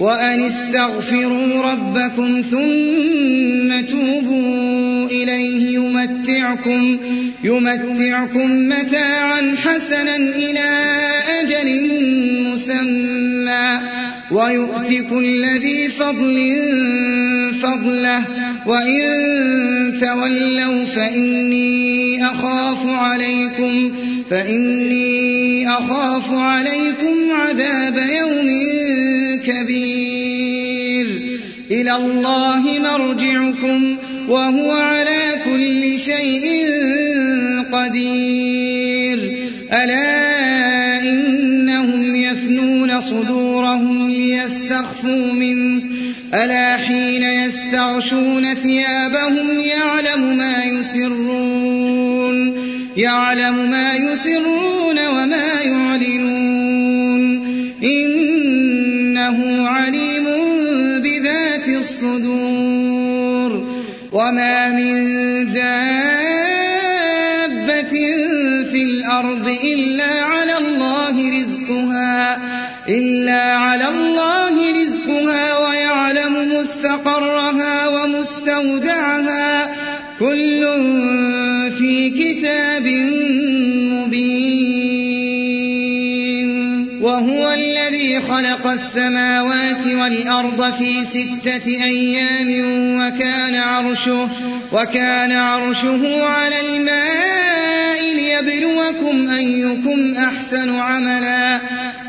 وأن استغفروا ربكم ثم توبوا إليه يمتعكم يمتعكم متاعا حسنا إلى أجل مسمى ويؤتي كل ذي فضل فضله وإن تولوا فإني أخاف عليكم فإني أخاف عليكم عذاب يوم كبير إلى الله مرجعكم وهو على كل شيء قدير ألا إنهم يثنون صدورهم ليستخفوا منه. ألا حين يستغشون ثيابهم يعلم ما يسرون. يعلم ما يسرون وما يعلنون. إنه عليم بذات الصدور. وما من دابة في الأرض إلا على الله رزقها ويعلم مستقرها ومستودعها. كل في كتاب مبين. وهو الذي خلق السماوات والأرض في ستة أيام وكان عرشه وكان عرشه على الماء ليبلوكم أيكم أحسن عملا.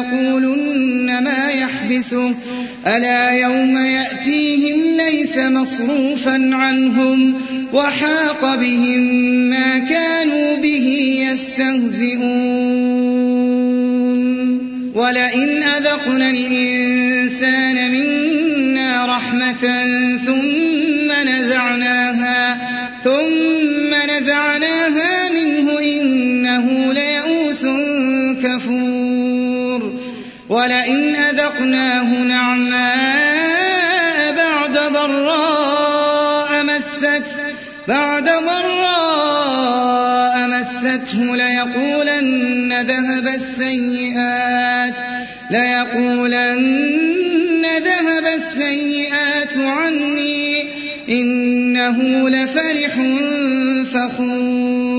ليقولن ما يحبسه ألا يوم يأتيهم ليس مصروفا عنهم وحاق بهم ما كانوا به يستهزئون. ولئن أذقنا الإنسان منا رحمة ثم نزعناها ثم نزعناها ولئن أذقناه نعماء بعد ضراء مسته بعد ضراء مسته ليقولن ذهب السيئات ليقولن ذهب السيئات عني إنه لفرح فخور.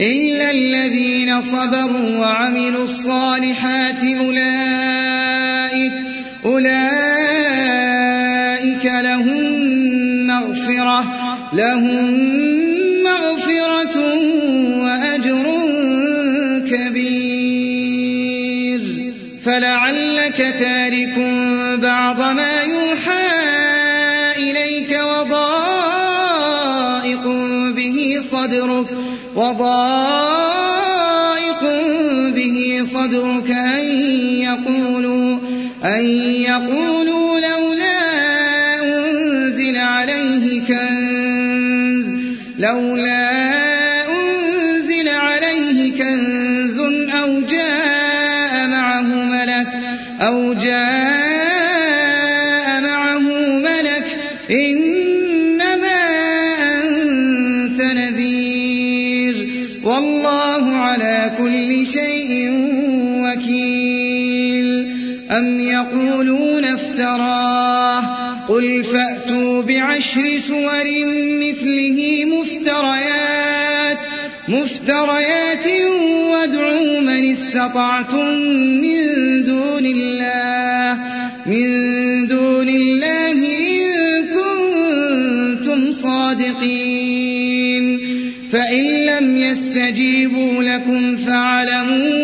إلا الذين صبروا وعملوا الصالحات أولئك أولئك لهم مغفرة لهم مغفرة وأجر كبير. فلعلك تارك بعض ما وضائق به صدرك أن يقولوا أن يقولوا أم يقولون افتراه قل فأتوا بعشر سور مثله مفتريات مفتريات وادعوا من استطعتم من دون الله من دون الله إن كنتم صادقين فإن لم يستجيبوا لكم فاعلموا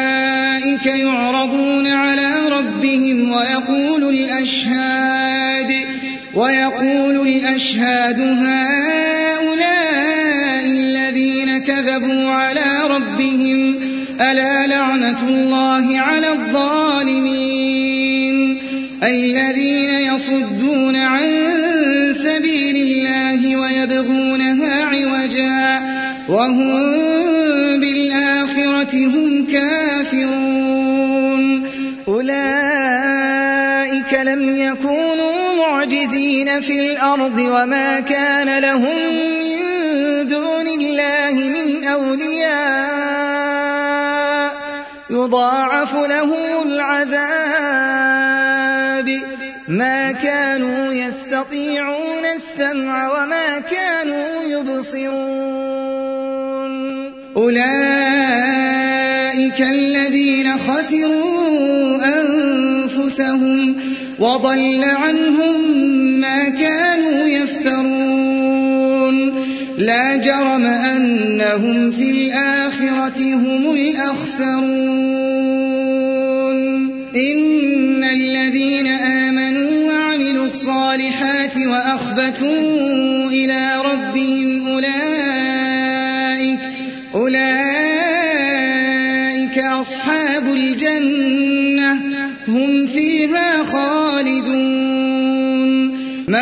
يعرضون على ربهم ويقول الأشهاد ويقول الأشهاد هؤلاء الذين كذبوا على ربهم ألا لعنة الله على الظالمين؟ الذين يصدون عن سبيل الله ويبغونها عوجا وهم معجزين في الأرض وما كان لهم من دون الله من أولياء. يضاعف لهم العذاب. ما كانوا يستطيعون السمع وما كانوا يبصرون. أولئك الذين خسروا أنفسهم. وضل عنهم ما كانوا يفترون. لا جرم أنهم في الآخرة هم الأخسرون. إن الذين آمنوا وعملوا الصالحات وأخبتوا إلى ربهم أولئك أولئك أصحاب الجنة. هم فيها خالدون.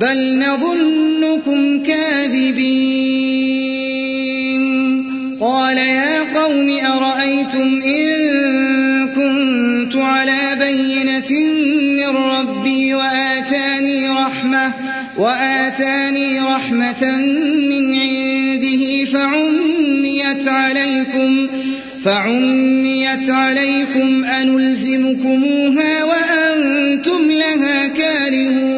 بل نظنكم كاذبين. قال يا قوم أرأيتم إن كنت على بينة من ربي وآتاني رحمة وآتاني رحمة من عنده فعميت عليكم فعميت عليكم أنلزمكموها وأنتم لها كارهون.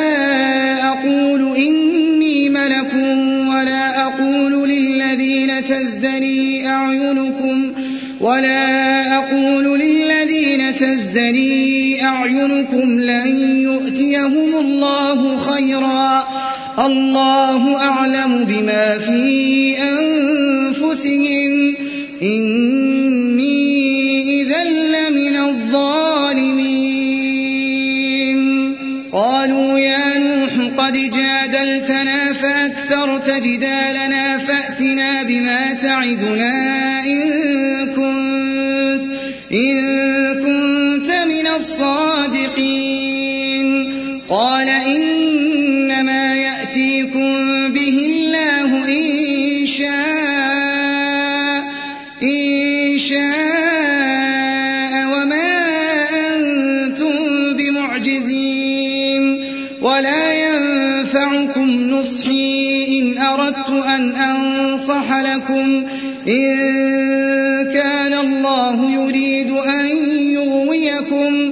تزدري أعينكم لن يؤتيهم الله خيرا. الله أعلم بما في أنفسهم. إني إذا لمن الظالمين. قالوا يا نوح قد جادلتنا فأكثرت جدالنا فأتنا بما تعدنا. الصادقين قال إنما يأتيكم به الله إن شاء إن شاء وما أنتم بمعجزين. ولا ينفعكم نصحي إن أردت أن أنصح لكم. إن كان الله يريد أن يغويكم.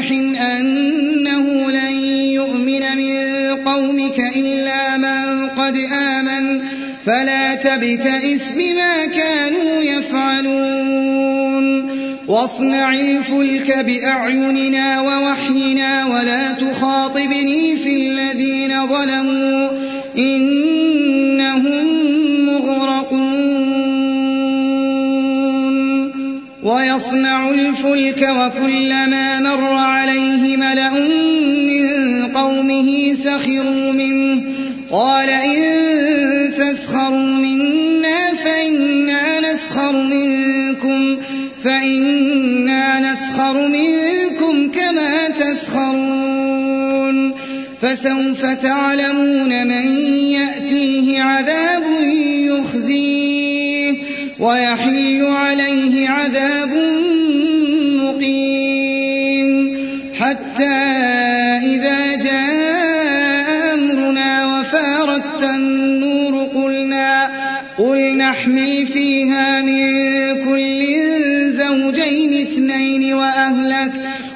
فلا تبتئس بما كانوا يفعلون. واصنع الفلك بأعيننا ووحينا ولا تخاطبني في الذين ظلموا. إنهم مغرقون. ويصنع الفلك وكلما مر عليه ملأ من قومه سخروا منه. قال إن تسخروا منا فإنا نسخر منكم فإنا نسخر منكم كما تسخرون. فسوف تعلمون من يأتيه عذاب يخزيه ويحل عليه عذاب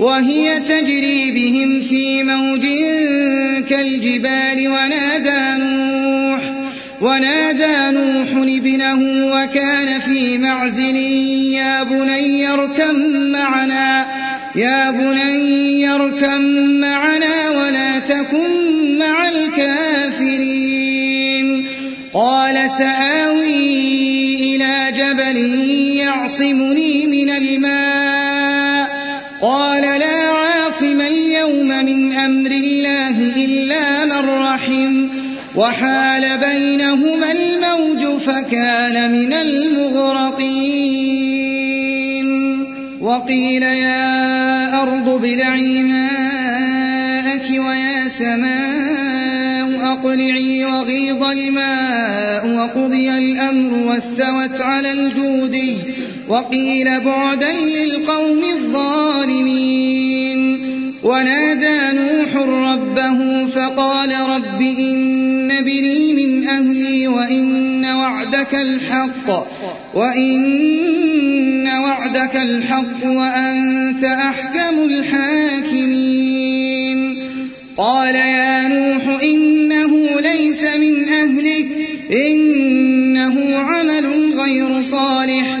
وهي تجري بهم في موج كالجبال ونادى نوح ونادى نوح ابنه وكان في معزل يا بني اركم معنا يا بني اركم معنا ولا تكن مع الكافرين. قال سآوي إلى جبل يعصمني من الماء. قال لا عاصم اليوم من أمر الله إلا من رحم وحال بينهما الموج فكان من المغرقين. وقيل يا أرض ابلعي ماءك ويا سماء أقلعي وغيض الماء وقضي الأمر واستوت على الجودي. وقيل بعدا للقوم الظالمين. ونادى نوح ربه فقال رب إن بني من أهلي وإن وعدك الحق وإن وعدك الحق وأنت أحكم الحاكمين. قال يا نوح إنه ليس من أهلك إنه عمل غير صالح.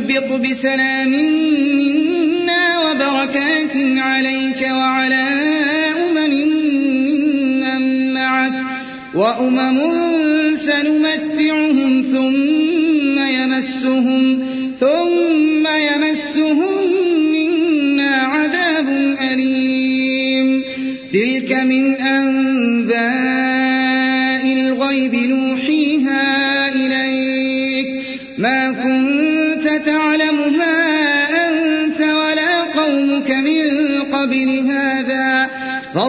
اهبط بسلام منا وبركات عليك وعلى أمم ممن معك وأمم سنمتعهم ثم يمسهم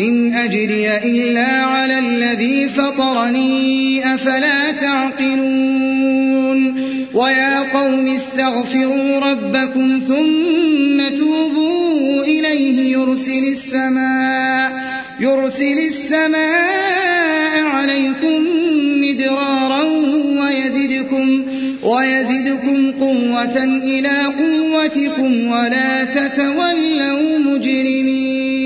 إن أجري إلا على الذي فطرني أفلا تعقلون؟ ويا قوم استغفروا ربكم ثم توبوا إليه يرسل السماء يرسل السماء عليكم مدرارا ويزدكم ويزدكم قوة إلى قوتكم ولا تتولوا مجرمين.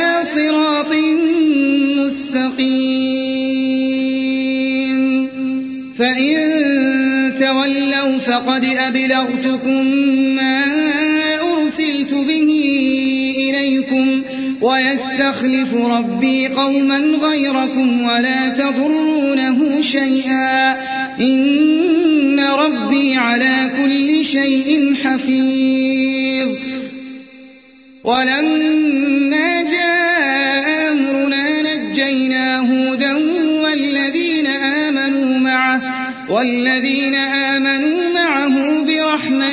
فقد أبلغتكم ما أرسلت به إليكم ويستخلف ربي قوما غيركم ولا تضرونه شيئا إن ربي على كل شيء حفيظ. ولما جاء أمرنا نجينا هودا والذين آمنوا معه والذين آمنوا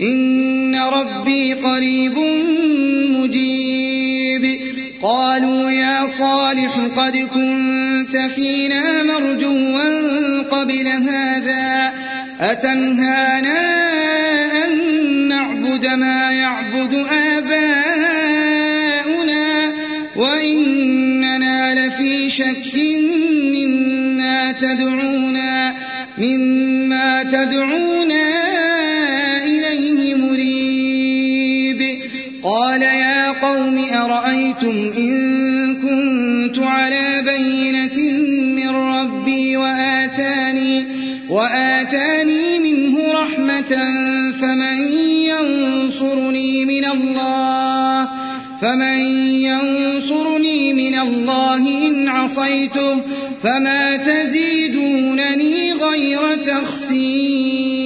إن ربي قريب مجيب. قالوا يا صالح قد كنت فينا مرجوا قبل هذا أتنهانا أن نعبد ما يعبد آباؤنا؟ وإننا لفي شك مما تدعونا مما تدعونا أرأيتم إن كنت على بينة من ربي وآتاني وآتاني منه رحمة فمن ينصرني من الله فمن ينصرني من الله إن عصيته فما تزيدونني غير تخسير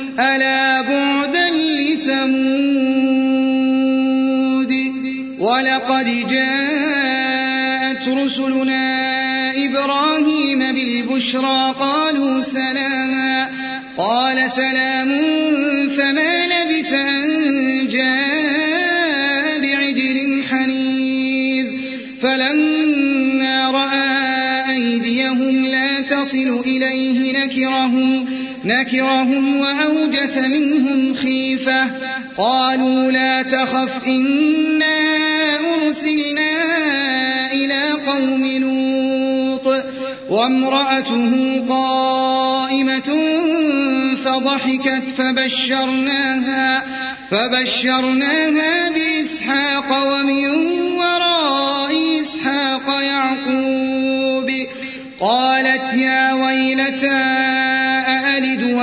ألا بعدا لثمود؟ ولقد جاءت رسلنا إبراهيم بالبشرى قالوا سلاما. قال سلام فما لبث أن جاء بعجل حنيذ. فلما رأى أيديهم لا تصل إليه نكرهم. نكرهم وأوجس منهم خيفة. قالوا لا تخف إنا أرسلنا إلى قوم لوط. وامرأته قائمة فضحكت فبشرناها فبشرناها بإسحاق ومن وراء إسحاق يعقوب. قالت يا أألد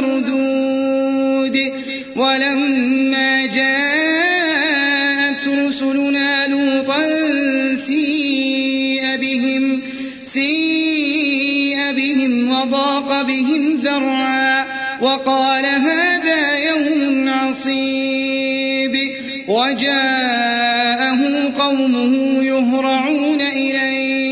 مردود ولما جاءت رسلنا لوطا سيء بهم سيء بهم وضاق بهم ذرعا وقال هذا يوم عصيب. وجاءه قومه يهرعون إليه.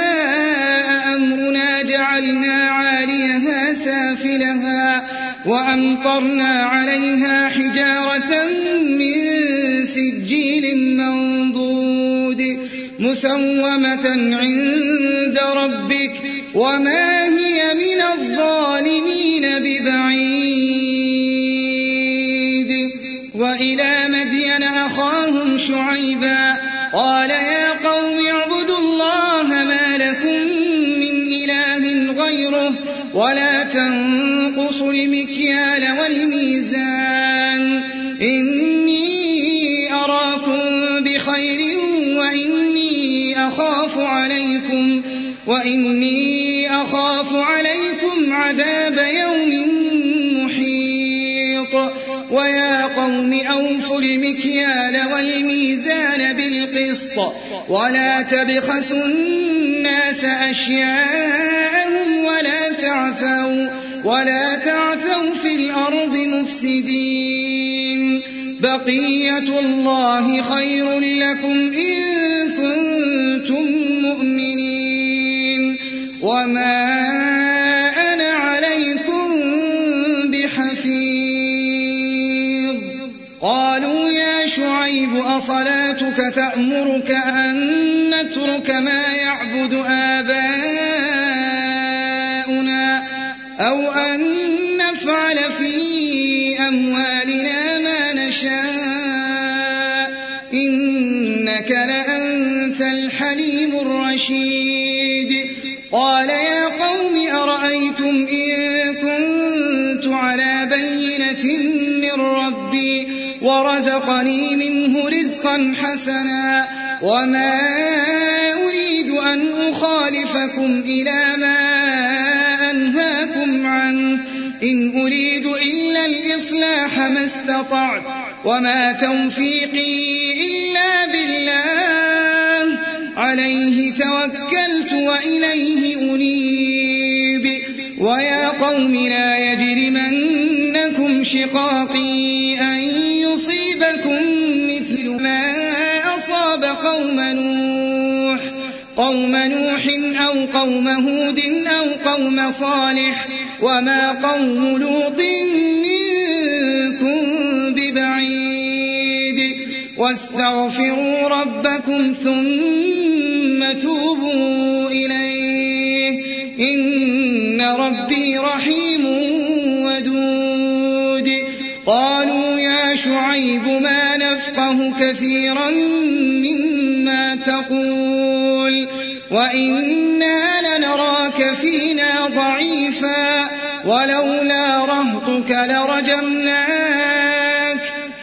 وأمطرنا عليها حجارة من سجيل منضود مسومة عند ربك وما هي من الظالمين ببعيد. وإلى مدين أخاهم شعيبا قال يا قوم اعبدوا الله ما لكم من إله غيره ولا تنقصوا المكيال والميزان. إني أراكم بخير وإني أخاف عليكم وإني أخاف عليكم عذاب يوم محيط. ويا قوم أوفوا المكيال والميزان بالقسط. ولا تبخسوا الناس أشياءهم ولا تعثوا ولا تعثوا في الأرض مفسدين. بقية الله خير لكم إن كنتم مؤمنين. وما أنا عليكم بحفيظ. قالوا يا شعيب أصلاتك تأمرك أن نترك ما يعبد آباؤنا أو أن نفعل في أموالنا ما نشاء. إنك لأنت الحليم الرشيد. قال يا قوم أرأيتم إن كنت على بينة من ربي ورزقني منه رزقا حسنا وما أريد أن أخالفكم إلى ما إن أريد إلا الإصلاح ما استطعت وما توفيقي إلا بالله. عليه توكلت وإليه أنيب. ويا قوم لا يجرمنكم شقاقي أن يصيبكم مثل ما أصاب قوم نوح. قوم نوح أو قوم هود أو قوم صالح. وما قوم لوط منكم ببعيد واستغفروا ربكم ثم توبوا إليه إن ربي رحيم ودود قالوا يا شعيب ما نفقه كثيرا مما تقول وإنا لنراك فينا ضعيفا ولولا رهطك لرجمناك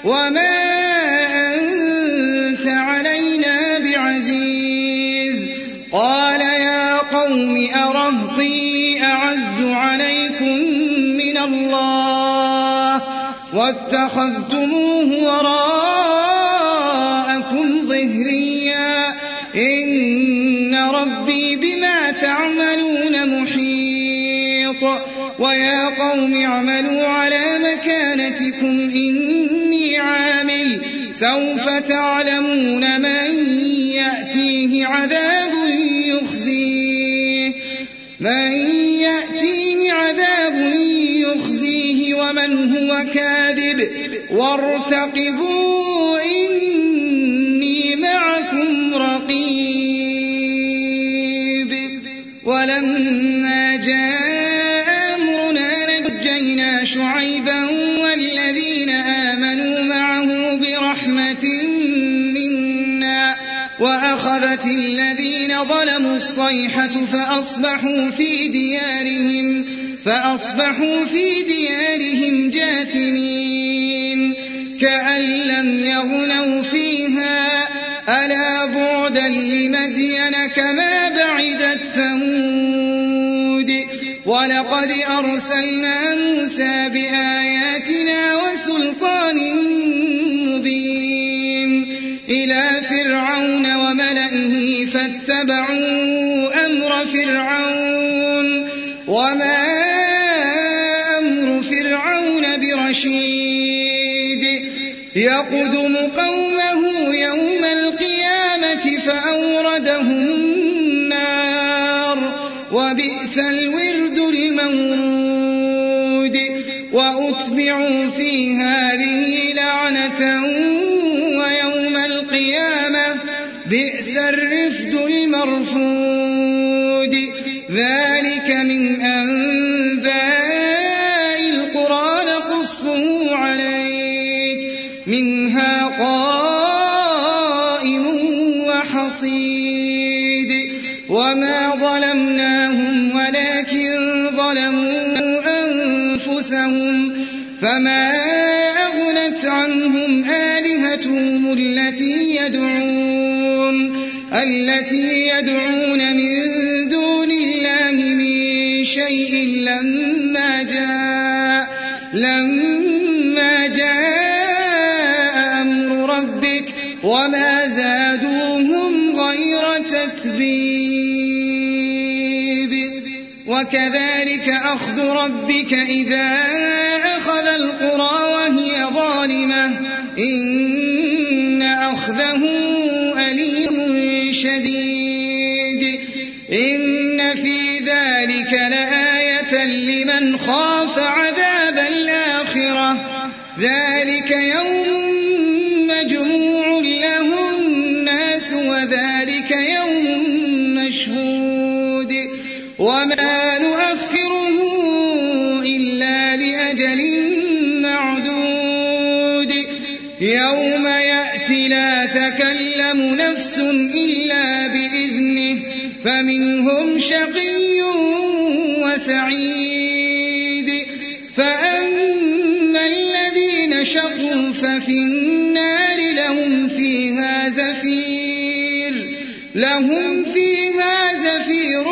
وما أنت علينا بعزيز. قال يا قوم أرهطي أعز عليكم من الله واتخذتموه وراءكم ظهريا. إن ربي بما تعملون محيط. ويا قوم اعملوا على مكانتكم إني عامل. سوف تعلمون من يأتيه عذاب يخزيه. من يأتيه عذاب يخزيه ومن هو كاذب. وارتقبوا وأخذت الذين ظلموا الصيحة فأصبحوا في ديارهم فأصبحوا في ديارهم جاثمين. كأن لم يغنوا فيها ألا بعدا لمدين كما بعدت ثمود. ولقد أرسلنا موسى بآياتنا وسلطان وملئه فاتبعوا أمر فرعون وما أمر فرعون برشيد يقدم قومه يوم القيامة فأوردهم النار وبئس الورد المورود وأتبعوا في هذه لعنة المرفود. ذلك من أنباء القرى نقصه عليك. منها قائم وحصيد. وما ظلمناهم من دون الله من شيء لما جاء لما جاء أمر ربك وما زادوهم غير تتبيب وكذلك أخذ ربك إذا أخذ القرى وهي ظالمة. إن أخذه أليم شديد. ذلك لآية لمن خاف عذاب الآخرة. ذلك يوم مجموع له الناس وذلك يوم مشهود. وما نؤخره إلا لأجل معدود. يوم يأتي لا تكلم نفس إلا بإذنه. فمنهم شقي وسعيد. فأما الذين شقوا ففي النار لهم فيها زفير. لهم فيها زفير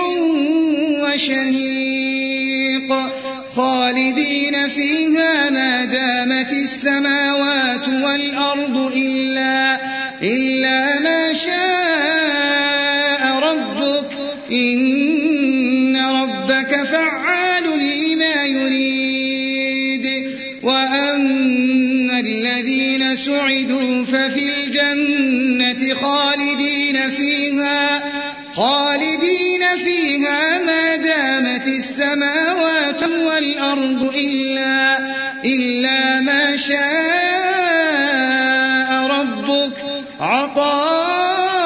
وشهيق. خالدين فيها ما دامت السماوات والأرض إلا, إلا ما شاء ربك. إن سعدوا ففي الجنة خالدين فيها خالدين فيها ما دامت السماوات والأرض إلا, إلا ما شاء ربك عطاء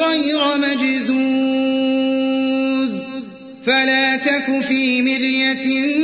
غير مجزوز فلا تك في مرية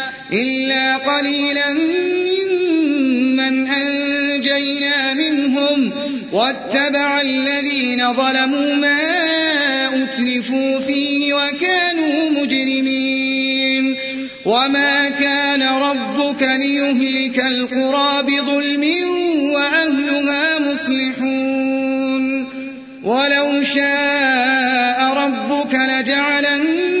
إلا قليلا ممن أنجينا منهم واتبع الذين ظلموا ما أترفوا فيه وكانوا مجرمين. وما كان ربك ليهلك القرى بظلم وأهلها مصلحون. ولو شاء ربك لجعل الناس